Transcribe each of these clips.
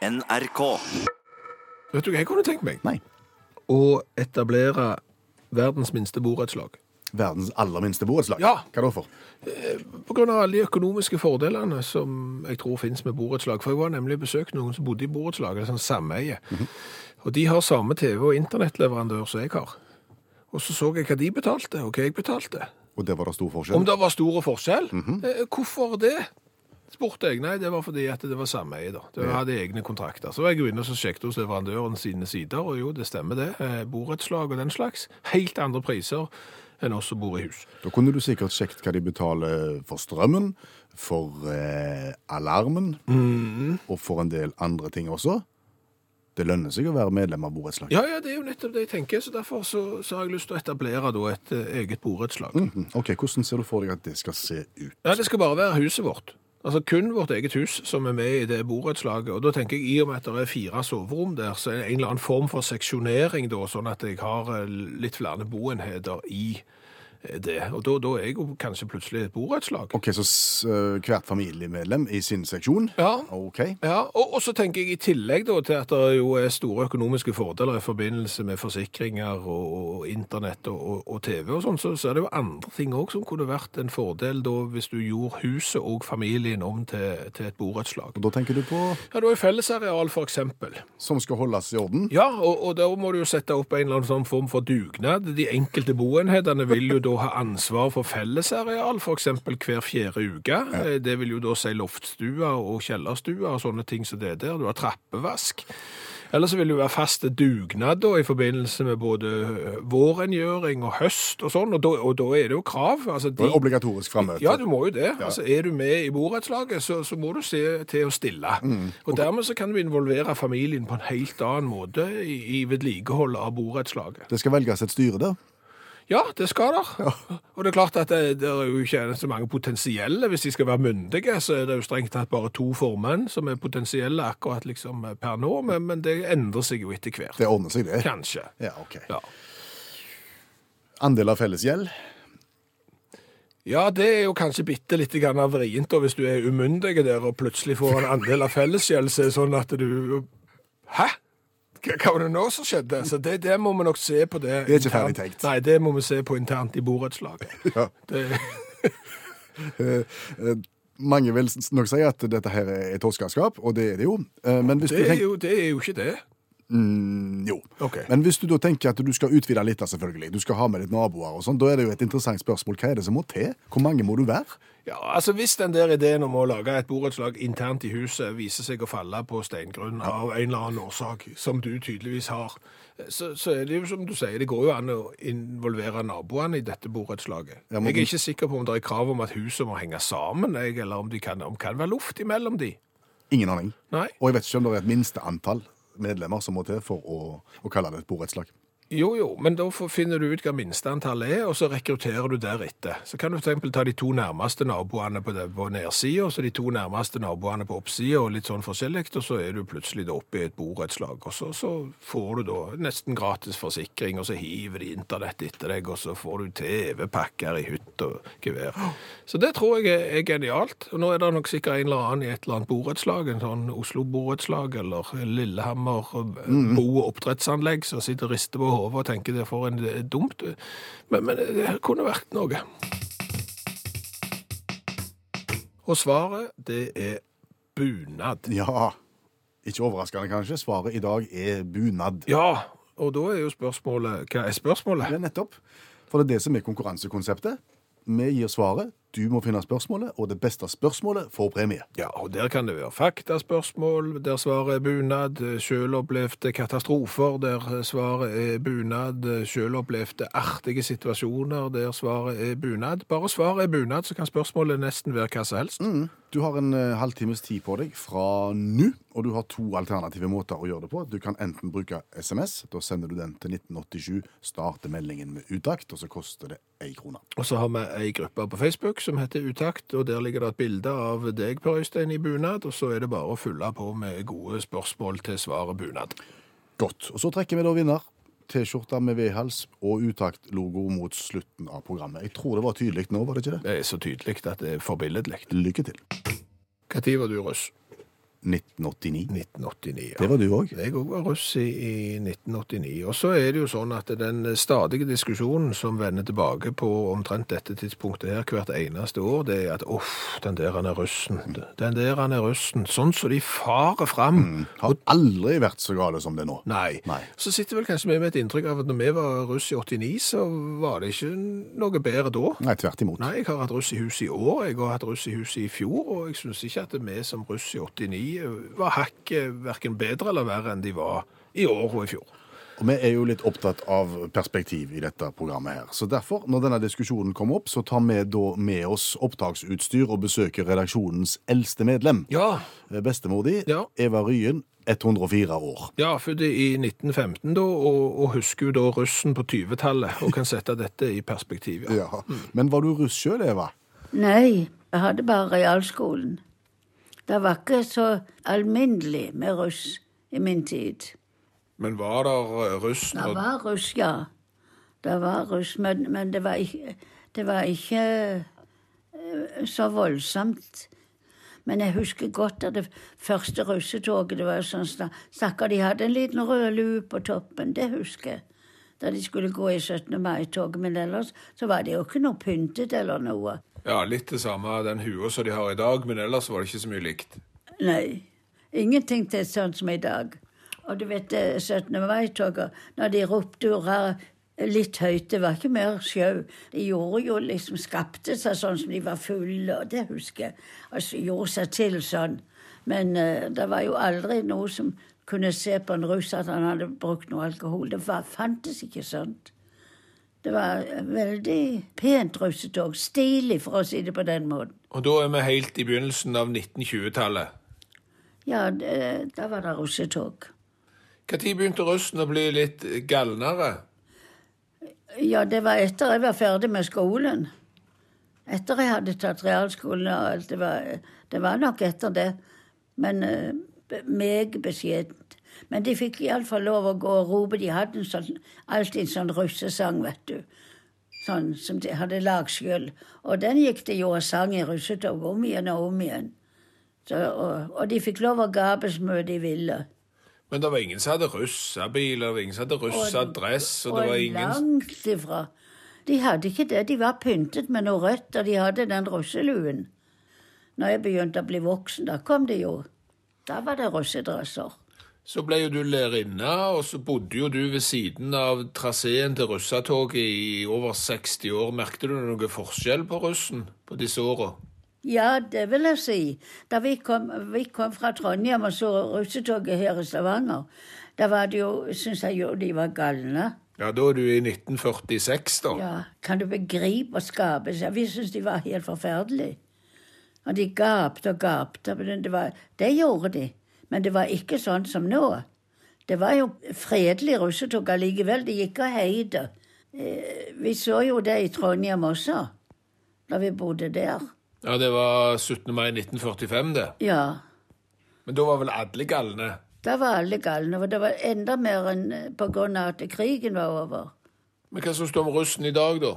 NRK. Vet du hva jeg kunne tenkt meg? Nei. Å etablere verdens minste borettslag. Verdens aller minste borettslag. Ja. Hva da for? På grunn av alle de økonomiske fordelene som jeg tror finnes med borettslag. For jeg var nemlig besøkt noen som bodde i borettslag, eller sånn sameie. Og de har samme TV- og internettleverandør som jeg har. Og så så jeg hva de betalte, og hva jeg betalte. Og det var det stor forskjell? Om det var store forskjell? Eh, Hvorfor det? Spurte jeg. Nei, det var fordi at det var sameie, da. Det hadde egne kontrakter. Så var jeg inne og sjekket hos leverandøren sine sider, og jo, det stemmer det. Eh, Borettslag og den slags. Helt andre priser enn oss som bor i hus. Da kunne du sikkert sjekket hva de betaler for strømmen, for eh, alarmen, Mm. og for en del andre ting også. Det lønner seg å være medlem av borettslag. Ja, ja, det er jo nettopp det jeg tenker, så derfor så, så har jeg lyst til å etablere da et eh, eget borettslag. Mhm. Ok, Hvordan ser du for deg at det skal se ut? Ja, det skal bare være huset vårt. Altså kun vårt eget hus som er med i det borettslaget. Og da tenker jeg, i og med at det er fire soverom der, så er det en eller annen form for seksjonering da, sånn at jeg har eh, litt flere boenheter i det. Og da, da er jeg jo kanskje plutselig et borettslag. Ok, Så s- øh, hvert familiemedlem i sin seksjon? Ja. Ok. Ja, og, og så tenker jeg i tillegg da, til at det jo er store økonomiske fordeler i forbindelse med forsikringer og, og internett og, og, og TV og sånn, så, så er det jo andre ting også som kunne vært en fordel da hvis du gjorde huset og familien om til, til et borettslag. Og Da tenker du på Ja, da er fellesareal for eksempel. som skal holdes i orden? Ja, og, og da må du jo sette opp en eller annen sånn form for dugnad. De enkelte boenhetene vil jo da ha ansvar for fellesareal, eksempel hver fjerde uke. Ja. Det vil jo da si loftstua og kjellerstua og sånne ting som det der. Du har trappevask. Eller så vil det jo være faste dugnad da, i forbindelse med både vårrengjøring vårengjøring og høst og sånn, og da, og da er det jo krav. Altså, Det er obligatorisk frammøte. ja, du må jo det. Altså, er du med i borettslaget, så, så må du se til å stille. Og dermed så kan du involvere familien på en helt annen måte i, i vedlikehold av borettslaget. Det skal velges et styre der. Ja, det skal der. Og det er klart at det, det er jo ikke så mange potensielle. Hvis de skal være myndige, så er det jo strengt tatt bare to formenn som er potensielle akkurat liksom per nå, men, men det endrer seg jo etter hvert. Det ordner seg, det. Kanskje. Ja, ok. Ja. Andel av fellesgjeld? Ja, det er jo kanskje bitte litt vrient hvis du er umyndig der og plutselig får en andel av fellesgjeld, så er det sånn at du Hæ? Hva var det nå som skjedde? Så det, det må vi nok se på det. Det er ikke ferdig tenkt. Nei, det må vi se på internt i borettslaget. Ja. Det, Eh, eh, mange vil nok si at dette her er toskeskap, og det er det jo. Eh, Men hvis det, er jo, det er jo ikke det. Mm, jo. Okay. Men hvis du da tenker at du skal utvide litt, selvfølgelig, du skal ha med litt naboer og sånn, da er det jo et interessant spørsmål. Hva er det som må til? Hvor mange må du være? Ja, altså Hvis den der ideen om å lage et borettslag internt i huset viser seg å falle på steingrunn av en eller annen årsak, som du tydeligvis har, så, så er det jo som du sier, det går jo an å involvere naboene i dette borettslaget. Ja, men- Jeg er ikke sikker på om det er krav om at huset må henge sammen, jeg, eller om det kan, om kan være luft imellom de. Ingen aning. Nei. Og jeg vet ikke om det er et minste antall medlemmer som må til for å, å kalle det et borettslag. Jo, jo, men da finner du ut hva minsteantallet er, og så rekrutterer du deretter. Så kan du eksempel ta de to nærmeste naboene på, det- på nedsida, så de to nærmeste naboene på oppsida, og litt sånn forskjellig, og så er du plutselig da oppe i et borettslag, og så, så får du da nesten gratis forsikring, og så hiver de internett etter deg, og så får du TV-pakker i hytt og gevær. Så det tror jeg er, er genialt. Og nå er det nok sikkert en eller annen i et eller annet borettslag, en sånn Oslo-borettslag, eller Lillehammer bo- og oppdrettsanlegg, som sitter og rister på hodet og tenker det er for en det er dumt. Men, men det kunne vært noe. Og svaret, det er bunad. Ja, ikke overraskende kanskje, svaret i dag er bunad. Ja, og da er jo spørsmålet, hva er spørsmålet? Ja, nettopp. For det er det som er konkurransekonseptet. Vi gir svaret, du må finne spørsmålet, og det beste spørsmålet får premie. Ja, og der kan det være faktaspørsmål, der svaret er bunad, selvopplevde katastrofer, der svaret er bunad, selvopplevde artige situasjoner, der svaret er bunad. Bare svaret er bunad, så kan spørsmålet nesten være hva som helst. Du har en eh, halvtimes tid på deg fra nå, og du har to alternative måter å gjøre det på. Du kan enten bruke SMS, da sender du den til 1987, starter meldingen med utakt, og så koster det én krone. Og så har vi ei gruppe på Facebook som heter Utakt, og der ligger det et bilde av deg, Per Øystein, i bunad, og så er det bare å fylle på med gode spørsmål til svaret bunad. Godt. Og så trekker vi da vinner. T-skjorte med V-hals og utakt-logo mot slutten av programmet. Jeg tror det var tydelig nå, var det ikke det? Det er så tydelig at det er forbilledlig. Lykke til. Når var du russ? 1989. 1989. Ja. Det var du òg. Jeg òg var russ i, i 1989. Og så er det jo sånn at den stadige diskusjonen som vender tilbake på omtrent dette tidspunktet her hvert eneste år, det er at uff, den der han er russen. Den der han er russen. Sånn så de farer fram. Har aldri vært så gale som det nå. Nei. Nei. Så sitter vel kanskje vi med et inntrykk av at når vi var russ i 89, så var det ikke noe bedre da. Nei, tvert imot. Nei, jeg har hatt russ i huset i år, jeg har hatt russ i huset i fjor, og jeg syns ikke at vi som russ i 89 var hakket verken bedre eller verre enn de var i år og i fjor. Og Vi er jo litt opptatt av perspektiv i dette programmet. her. Så derfor, når denne diskusjonen kommer opp, så tar vi da med oss opptaksutstyr og besøker redaksjonens eldste medlem. Ja, Bestemor di, Ja. Eva Ryen, 104 år. ja født i 1915 da, og, og husker jo da russen på 20-tallet, og kan sette dette i perspektiv. Ja. Ja. Men var du russ sjøl, Eva? Nei, jeg hadde bare realskolen. Det var ikke så alminnelig med russ i min tid. Men var der russ Det var russ, ja. Det var russ, men, men det var ikke, det var ikke eh, så voldsomt. Men jeg husker godt at det første russetoget det var sånn Stakkar, de hadde en liten rød lue på toppen. Det husker jeg. Da de skulle gå i 17. mai-toget. Men ellers så var det jo ikke noe pyntet eller noe. Ja, litt det samme den hua som de har i dag, men ellers var det ikke så mye likt. Nei. Ingenting til sånn som i dag. Og du vet, eh, 17. mai-toget, når de ropte hurra litt høyt, det var ikke mer sjau. De gjorde jo liksom, skapte seg sånn som de var fulle, og det husker jeg. Altså gjorde seg til sånn. Men uh, det var jo aldri noe som kunne se på en rus at han hadde brukt noe alkohol. Det var, fantes ikke sånt. Det var eh, veldig pent russetog. Stilig, for å si det på den måten. Og da er vi helt i begynnelsen av 1920-tallet. Ja, det, da var det russetog. Når begynte russen å bli litt galnere? Ja, det var etter jeg var ferdig med skolen. Etter jeg hadde tatt realskolen og alt. Det var, det var nok etter det. Men uh, meget beskjedent. Men de fikk iallfall lov å gå og rope. De hadde en sånn, alltid en sånn russesang, vet du. Sånn som de hadde lagd sjøl. Og den gikk de jo og sang i russetog om igjen og om igjen. Så, og, og de fikk lov å gape så mye de ville. Men det var ingen som hadde russebil, det var ingen som hadde russadress, og det var ingen langt ifra. De hadde ikke det. De var pyntet med noe rødt, og de hadde den russeluen. Når jeg begynte å bli voksen, da kom det jo. Da var det russedresser. Så ble jo du lærerinne, og så bodde jo du ved siden av traseen til russetoget i over 60 år. Merkte du noe forskjell på russen på disse åra? Ja, det vil jeg si. Da vi kom, vi kom fra Trondheim og så russetoget her i Stavanger, da var det jo, syns jeg jo de var galne. Ja, da er du i 1946, da. Ja, kan du begripe og skape seg? Vi syns de var helt forferdelige. Og de gapte og gapte. Men det, var, det gjorde de. Men det var ikke sånn som nå. Det var jo fredelig russetog allikevel. De gikk og heide. Eh, vi så jo det i Trondheim også, da vi bodde der. Ja, det var 17. mai 1945, det. Ja. Men da var vel alle galne? Da var alle galne. Og det var enda mer enn eh, på grunn av at krigen var over. Men hva syns du om russen i dag, da?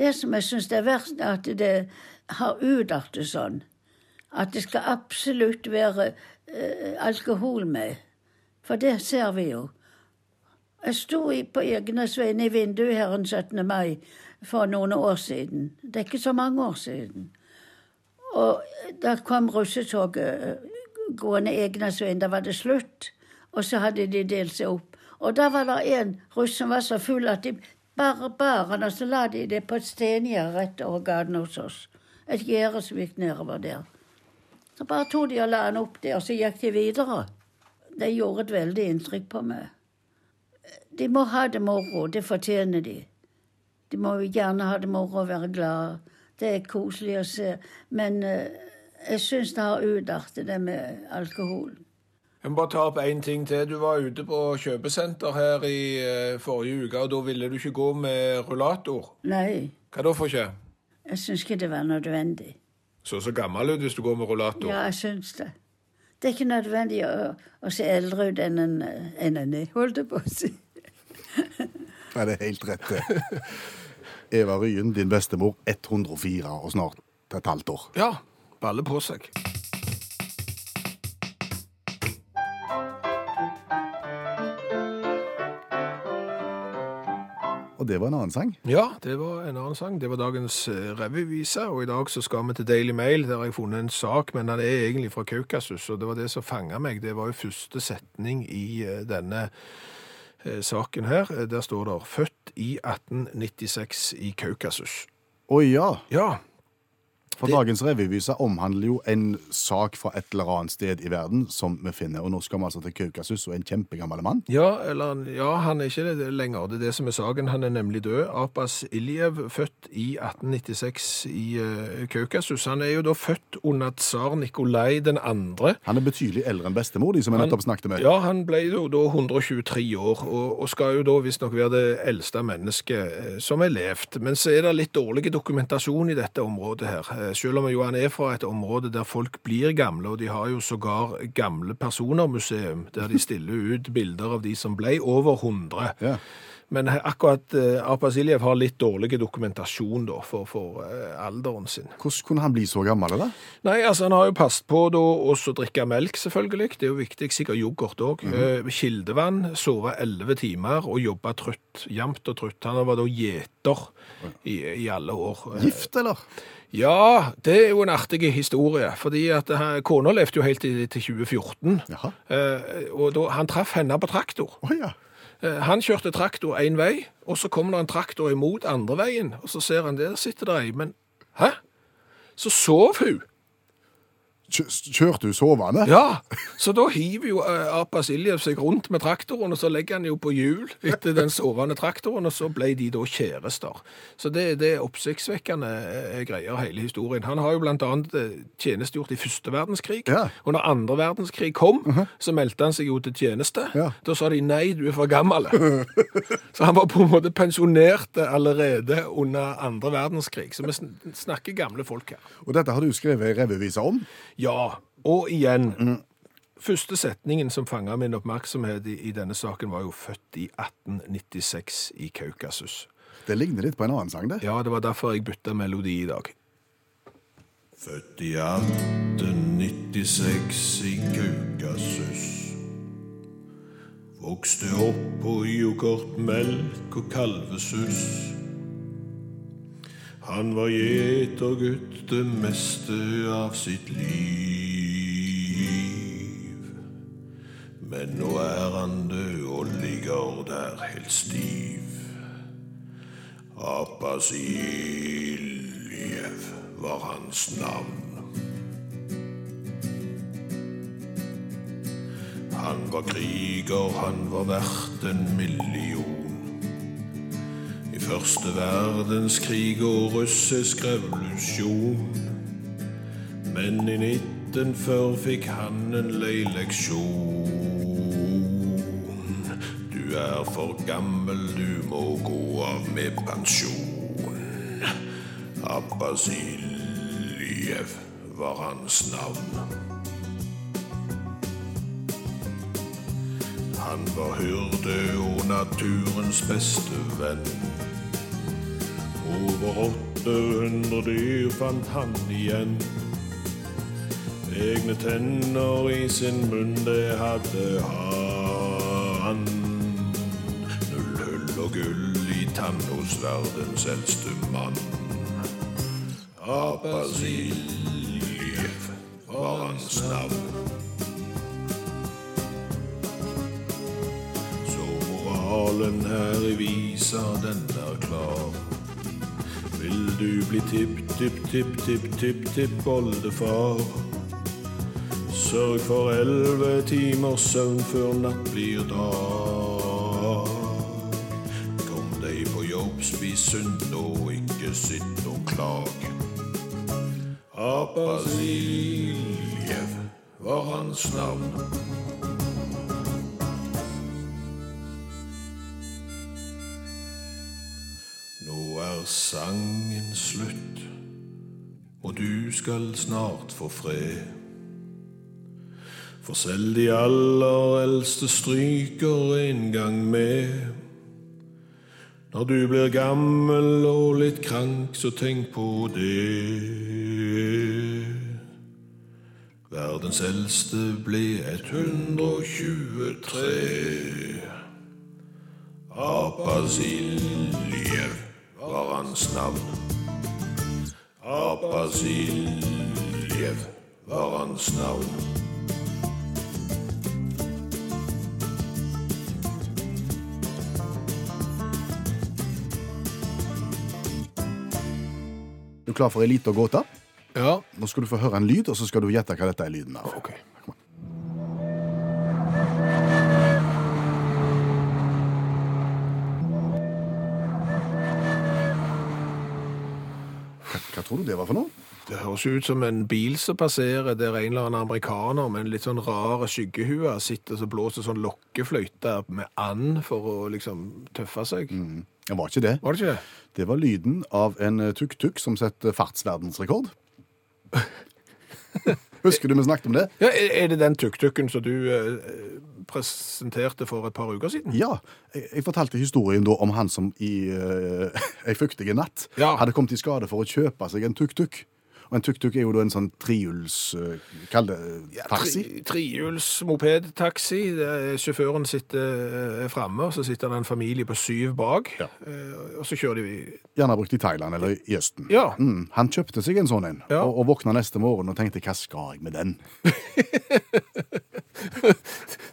Det som jeg syns er verst, er at det har utartet sånn. At det skal absolutt være eh, alkohol med. For det ser vi jo. Jeg sto på vegne i vinduet her den 17. mai for noen år siden. Det er ikke så mange år siden. Og da kom russetoget eh, gående Egenesveien. Da var det slutt. Og så hadde de delt seg opp. Og da var det en russ som var så full at de bare bar og så la de det på et stengjerde rett over gaten hos oss. Et gjerde som gikk nedover der. Så bare tok de og la han opp der, og så gikk de videre. Det gjorde et veldig inntrykk på meg. De må ha det moro, det fortjener de. De må jo gjerne ha det moro og være glade. Det er koselig å se. Men eh, jeg syns det har utartet, det med alkohol. Jeg må bare ta opp én ting til. Du var ute på kjøpesenter her i eh, forrige uke, og da ville du ikke gå med rullator. Nei, Hva da for ikke? jeg syns ikke det var nødvendig. Så så gammel ut hvis du går med rullator. Ja, jeg syns det. Det er ikke nødvendig å, å se eldre ut enn en, enn en er, holdt på å si. Nei, det er helt rett, det. Eva Ryen, din bestemor, 104 og snart et halvt år. Ja, Baller på seg. Det var en annen sang. Ja, det var en annen sang. Det var dagens eh, revyvise, og i dag så skal vi til Daily Mail, der har jeg funnet en sak, men den er egentlig fra Kaukasus, og det var det som fanga meg. Det var jo første setning i eh, denne eh, saken her. Der står det 'Født i 1896 i Kaukasus'. Å ja, Ja, for Det- dagens revyvise omhandler jo en sak fra et eller annet sted i verden som vi finner. Og nå skal vi altså til Kaukasus og en kjempegammel mann. Ja, eller, ja, han er ikke det lenger. Det er det som er saken. Han er nemlig død. Abbas Iljev, født i 1896 i uh, Kaukasus. Han er jo da født under tsar Nikolai den andre. Han er betydelig eldre enn bestemor, de som vi nettopp snakket med. Ja, han ble jo da 123 år, og, og skal jo da visstnok være det eldste mennesket eh, som er levd. Men så er det litt dårlig dokumentasjon i dette området her. Eh, Selv om jo han er fra et område der folk blir gamle, og de har jo sågar gamle personer-museum, der de stiller ut bilder av de som ble over 100. Ja. Men akkurat eh, Abbas har litt dårlig dokumentasjon da, for, for eh, alderen sin. Hvordan kunne han bli så gammel, da? Nei, altså han har jo passet på da også å drikke melk, selvfølgelig. Det er jo viktig. Sikkert yoghurt òg. Kildevann, sove elleve timer og jobbe trutt. Jevnt og trutt. Han var da gjeter i, i alle år. Gift, eller? Ja, det er jo en artig historie. fordi at eh, kona levde jo helt til, til 2014. Jaha. Eh, og da, han traff henne på traktor. Oh, ja. Eh, Han kjørte traktor én vei, og så kommer det en traktor imot andre veien, og så ser han der sitter det ei, men hæ? Så sov hun. Kjø- Kjørte du sovende? Ja, så da hiver jo Apa Siljev seg rundt med traktoren, og så legger han jo på hjul etter den sovende traktoren, og så ble de da kjærester. Så det, det er oppsiktsvekkende eh, greier, hele historien. Han har jo annet eh, tjenestegjort i første verdenskrig, Ja. og når andre verdenskrig kom, så meldte han seg jo til tjeneste. Ja. Da sa de nei, du er for gammel. så han var på en måte pensjonert allerede under andre verdenskrig. Så vi snakker gamle folk her. Og dette har du skrevet revyvise om? Ja, og igjen. Første setningen som fanga min oppmerksomhet i, i denne saken, var jo født i 1896 i Kaukasus. Det ligner litt på en annen sang, det. Ja, det var derfor jeg bytta melodi i dag. Født i 1896 i Kaukasus. Vokste opp på yoghurt, melk og kalvesus. Han var gjetergutt det meste av sitt liv. Men nå er han død og ligger der helt stiv. Apasiljev var hans navn. Han var kriger, han var verdt en million. Første verdenskrig og russisk revolusjon. Men i 1940 fikk han en lei leksjon. Du er for gammel, du må gå av med pensjon. Abbasiljev var hans navn. Han var hyrde og naturens beste venn. Over 800 dyr fant han igjen. Egne tenner i sin munn, det hadde han. Null hull og gull i tann hos verdens eldste mann. Abbas var hans navn. Så moralen her i visa, den er klar. Vil du bli tipp-tipp-tipp-tipp-tipp-tipp-oldefar? Sørg for elleve timers søvn før natt blir dag. Kom deg på jobb, spis sunt og ikke sitt og klag. Abasiljev var hans navn. Sangen slutt, og du skal snart få fred. For selv de aller eldste stryker en gang med. Når du blir gammel og litt krank, så tenk på det. Verdens eldste ble 123. Apasiljev var hans navn. Apasiljev var hans navn. Du er klar for ei lita gåte? Ja, Nå skal du få høre en lyd, og så skal du gjette hva dette er lyden av. ok. Tror du det var for noe? Det høres ut som en bil som passerer der en eller annen amerikaner med en litt sånn rar skyggehue sitter og blåser sånn lokkefløyte med and for å liksom tøffe seg. Det var ikke det. Var det ikke det? Det var lyden av en eh, tuk-tuk som setter fartsverdensrekord. Husker du vi snakket om det? Ja, er det den tuk-tuken som du eh, presenterte for et par uker siden? Ja. Jeg, jeg fortalte historien da om han som i uh, ei fuktig natt Ja. hadde kommet i skade for å kjøpe seg en tuk-tuk. Og en tuk-tuk er jo da en sånn trihjuls uh, Kall det taxi. Ja, trihjuls mopedtaxi. Sjåføren sitter eh, framme, og så sitter det en familie på syv bak. Ja. Eh, og så kjører de Gjerne brukt i Thailand eller i Østen. Ja. Mm, han kjøpte seg en sånn en, Ja. og, og våkna neste morgen og tenkte 'hva skal jeg med den'?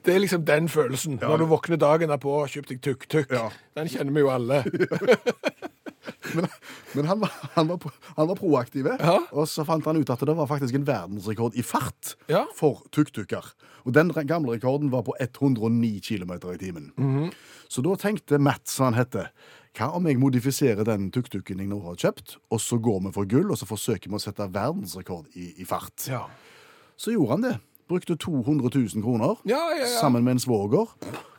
Det er liksom den følelsen. Når du våkner dagen derpå kjøper deg tuk-tuk. Ja. Den kjenner vi jo alle. Men, men han, var, han, var, han var proaktiv, Ja. og så fant han ut at det var faktisk en verdensrekord i fart Ja. for tuk-tuker. Og den gamle rekorden var på 109 km i timen. Mhm. Så da tenkte Matt, som han heter, hva om jeg modifiserer den tuk-tuken jeg nå har kjøpt, og så går vi for gull, og så forsøker vi å sette verdensrekord i, i fart. Ja. Så gjorde han det. Brukte 200 000 kroner Ja, ja, ja. sammen med en svoger.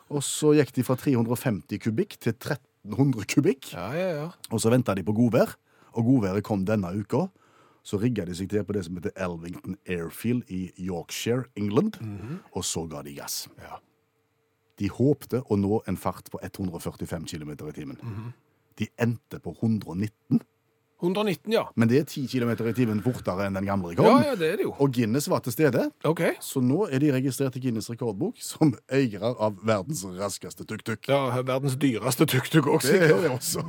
Og så gikk de fra 350 kubikk til 1300 kubikk. Ja, ja, ja. Og så venta de på godvær, og godværet kom denne uka. Så rigga de seg til på det som heter Elvington Airfield i Yorkshire, England, og så ga de gass. Ja. De håpte å nå en fart på 145 km i timen. De endte på 119, 119, ja. men det er 10 km i timen fortere enn den gamle rekorden. ja, ja, det er det jo. Og Guinness var til stede, OK. så nå er de registrert i Guinness rekordbok som eiere av verdens raskeste tuk-tuk. Ja, verdens dyreste tuk-tuk også. Det er det også.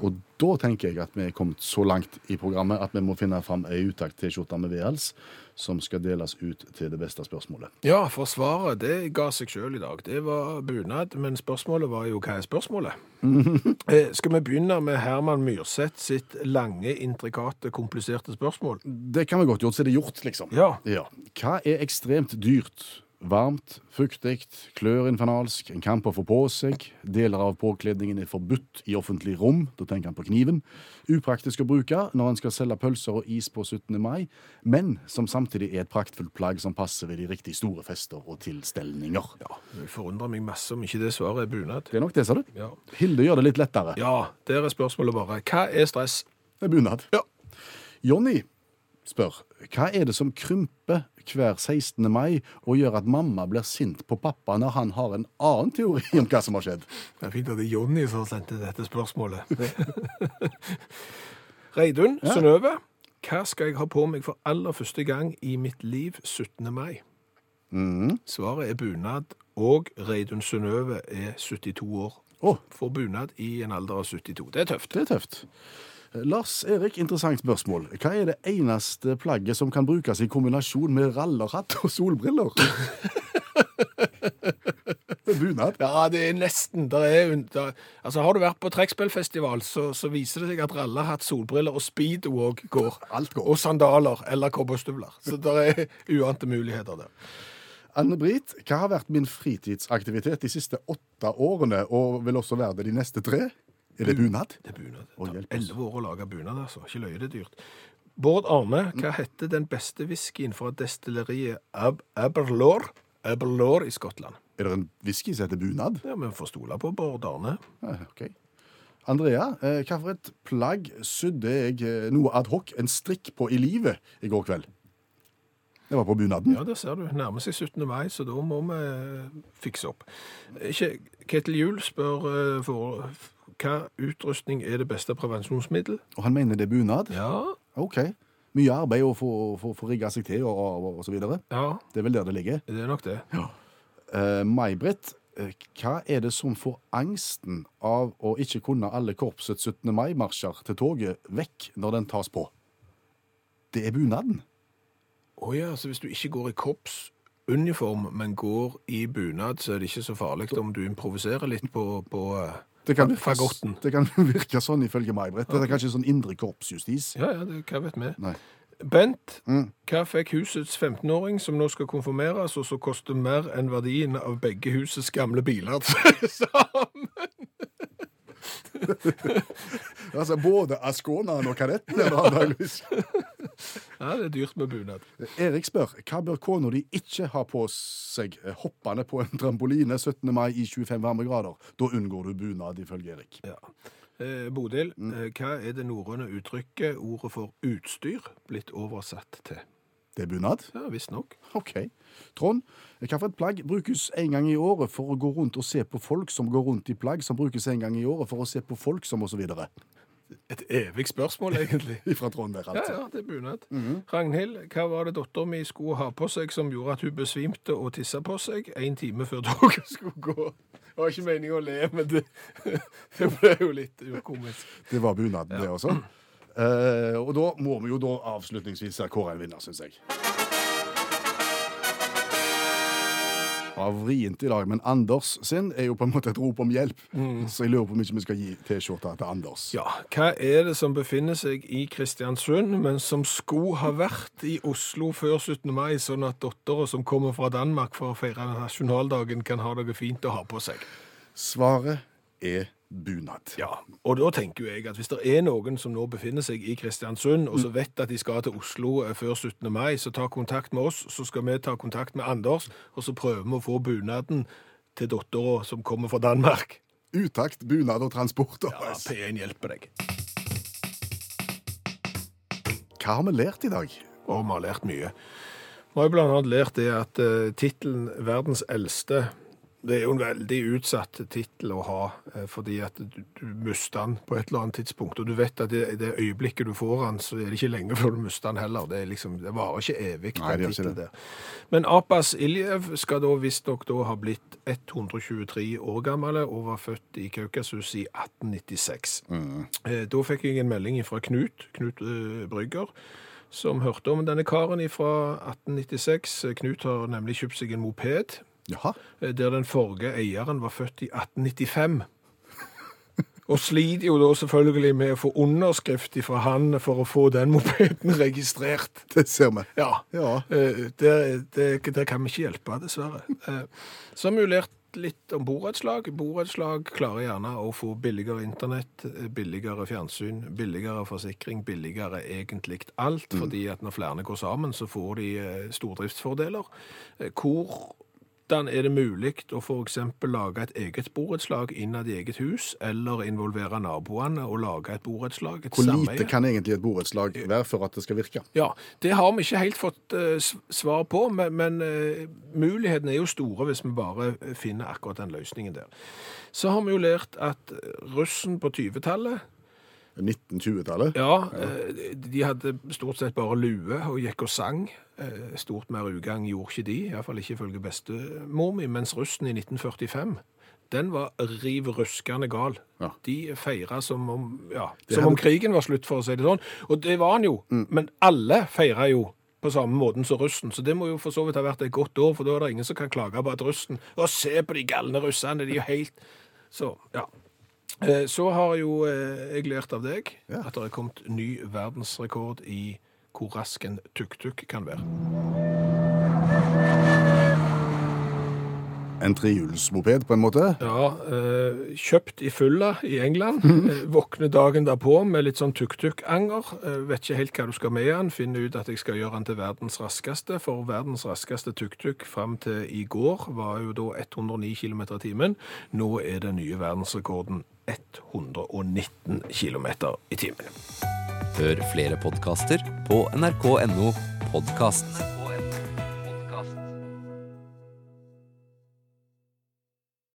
Og da tenker jeg at vi er kommet så langt i programmet at vi må finne fram ei utakt T-skjorte med V-hals som skal deles ut til det beste spørsmålet. Ja, for svaret det ga seg sjøl i dag. Det var bunad, men spørsmålet var jo hva er spørsmålet? eh, skal vi begynne med Herman Myrseth sitt lange, intrikate, kompliserte spørsmål? Det kan vi godt gjøre, så er det gjort, liksom. Ja. Ja. Hva er ekstremt dyrt? Varmt, fuktig, klør infernalsk, en kamp å få på seg, deler av påkledningen er forbudt i offentlig rom, da tenker han på kniven, upraktisk å bruke når en skal selge pølser og is på 17. mai, men som samtidig er et praktfullt plagg som passer ved de riktig store fester og tilstelninger. ja. Det forundrer meg masse om ikke det svaret er bunad. Det er nok det, sa du. Ja. Hilde gjør det litt lettere. ja, der er spørsmålet bare. Hva er stress? Det er bunad. Ja. Jonny spør hva er det som krymper hver 16. mai og gjør at mamma blir sint på pappa når han har en annen teori om hva som har skjedd? Det er fint at det er Jonny som sendte dette spørsmålet. Reidun Ja. Synnøve, hva skal jeg ha på meg for aller første gang i mitt liv 17. mai? Mm. Svaret er bunad, og Reidun Synnøve er 72 år. Oh. Får bunad i en alder av 72. Det er tøft. det er tøft. Lars Erik, interessant spørsmål. Hva er det eneste plagget som kan brukes i kombinasjon med rallerhatt og solbriller? det er bunad. Ja, det er nesten. Der er, der, altså, har du vært på trekkspillfestival, så, så viser det seg at rallehatt, solbriller og speedo òg går. Alt går. Og sandaler eller cowboystøvler. Så det er uante muligheter der. Anne-Brit, hva har vært min fritidsaktivitet de siste åtte årene, og vil også være det de neste tre? Er det bunad? Det er bunad. Det tar elleve år å lage bunad, altså. Ikke løye, det er dyrt. Bård Arne, hva heter den beste whiskyen fra destilleriet Ab Aberlour? Aberlour i Skottland. Er det en whisky som heter bunad? Ja, vi får stole på Bård Arne. Ja, ok. Andrea, hvilket hva for et plagg sydde jeg eh, noe ad hoc en strikk på i livet i går kveld? Det var på bunaden. Ja, det ser du. Nærmer seg 17. mai, så da må vi eh, fikse opp. Ikke Ketil Juel spør eh, for hva utrustning er det beste prevensjonsmiddel? Og han mener det er bunad? Ja, Ok. Mye arbeid å få, få, få rigga seg til og, og, og så videre. ja, Det er vel der det ligger. det er nok det. Ja. Uh, May-Britt, eh, hva er det som får angsten av å ikke kunne alle korpsets 17. mai-marsjer til toget vekk når den tas på? Det er bunaden. Å ja, så hvis du ikke går i korpsuniform, men går i bunad, så er det ikke så farlig om du improviserer litt på, på eh, Det kan, virke, det kan virke sånn ifølge May-Britt. Det er kanskje sånn indre korpsjustis. Ja, ja, det, hva vet vi. Nei. Bent, Mm. hva fikk husets 15-åring som nå skal konfirmeres, og som koster mer enn verdien av begge husets gamle biler sammen? Altså både Asconaen og kadettene, det antageligvis. Ja, det er dyrt med bunad. Erik spør hva bør kona di ikke ha på seg eh, hoppende på en trampoline 17. mai i 25 varmegrader? Da unngår du bunad, ifølge Erik. Ja. Eh, Bodil, mm. hva er det norrøne uttrykket ordet for utstyr blitt oversatt til? Det er bunad? Ja, visstnok. OK. Trond, hvilket plagg brukes en gang i året for å gå rundt og se på folk som går rundt i plagg som brukes en gang i året for å se på folk som osv.? Et evig spørsmål, egentlig. Fra Trond der, Ja, altså. ja, det er bunad. Ragnhild, hva var det dattera min skulle ha på seg som gjorde at hun besvimte og tissa på seg en time før dere skulle gå? Det var ikke meningen å le, men det, det ble jo litt ukomisk. Det var bunaden, det også. Eh, og da må vi jo da avslutningsvis kåre en vinner, syns jeg. Av vrient i dag, men Anders sin er jo på en måte et rop om hjelp. Så jeg lurer på om ikke vi skal gi T-skjorta til Anders. Ja, hva er det som befinner seg i Kristiansund, men som skulle ha vært i Oslo før 17. mai, sånn at dattera som kommer fra Danmark for å feire nasjonaldagen, kan ha noe fint å ha på seg? Svaret er bunad. Ja, og da tenker jo jeg at hvis det er noen som nå befinner seg i Kristiansund, og så vet at de skal til Oslo eh, før 17. mai, så ta kontakt med oss, så skal vi ta kontakt med Anders, og så prøver vi å få bunaden til dattera som kommer fra Danmark. Utakt, bunad og transport. Ja, P1 hjelper deg. Hva har vi lært i dag? Og vi har lært mye. Vi har bl.a. lært det at uh, tittelen 'Verdens eldste' det er jo en veldig utsatt tittel å ha, eh, fordi at du, du mister den på et eller annet tidspunkt. Og du vet at det, det øyeblikket du får den, så er det ikke lenge før du mister den heller. Det, liksom, det varer ikke evig. Nei, den tittelen det. der. Men Apas Iljev skal da visstnok da ha blitt 123 år gammel og var født i Kaukasus i 1896. Mm. Da fikk jeg en melding fra Knut, Knut eh, Brygger, som hørte om denne karen fra 1896. Knut har nemlig kjøpt seg en moped, Jaha. eh, der den forrige eieren var født i 1895. Og sliter jo da selvfølgelig med å få underskrift fra han for å få den mopeden registrert. Det ser vi. Ja, Ja. eh, det, det, det kan vi ikke hjelpe, dessverre. Eh, Så har vi jo lært litt om borettslag. Borettslag klarer gjerne å få billigere internett, eh, billigere fjernsyn, billigere forsikring, billigere egentlig alt, fordi at når flere går sammen, så får de eh, stordriftsfordeler. Eh, Hvordan er det mulig å eksempel lage et eget borettslag innad i eget hus, eller involvere naboene og lage et borettslag, et Hvor sameie? lite kan egentlig et borettslag være for at det skal virke? Ja, det har vi ikke helt fått eh, svar på, men, men uh, mulighetene er jo store hvis vi bare eh, finner akkurat den løsningen der. Så har vi jo lært at eh, russen på 20-tallet, 1920-tallet? ja, eh, de hadde stort sett bare lue og gikk og sang. Eh, Stort mer ugagn gjorde ikke de, i hvert fall ikke ifølge bestemor mi, mens russen i 1945 den var riv ruskende gal. Ja. De feira som om, ja, som hadde... om krigen var slutt, for å si det sånn. Og det var han jo. Men alle feira jo på samme måten som russen, så det må jo for så vidt ha vært et godt år, for da er det ingen som kan klage på at russen Og se på de galne russene, de er jo helt Så, ja. Eh, Så har jo eh, jeg lært av deg Ja. at det er kommet ny verdensrekord i hvor rask en tuk-tuk kan være. En trehjulsmoped, på en måte? Ja, eh, kjøpt i fylla i England. Eh, Våkner dagen derpå med litt sånn tuk-tuk-anger. Vet ikke helt hva du skal med den. Finne ut at jeg skal gjøre den til verdens raskeste. For verdens raskeste tuk-tuk fram til i går var jo da 109 km i timen. Nå er den nye verdensrekorden 119 km i timen. Hør flere podkaster på nrk.no podkast.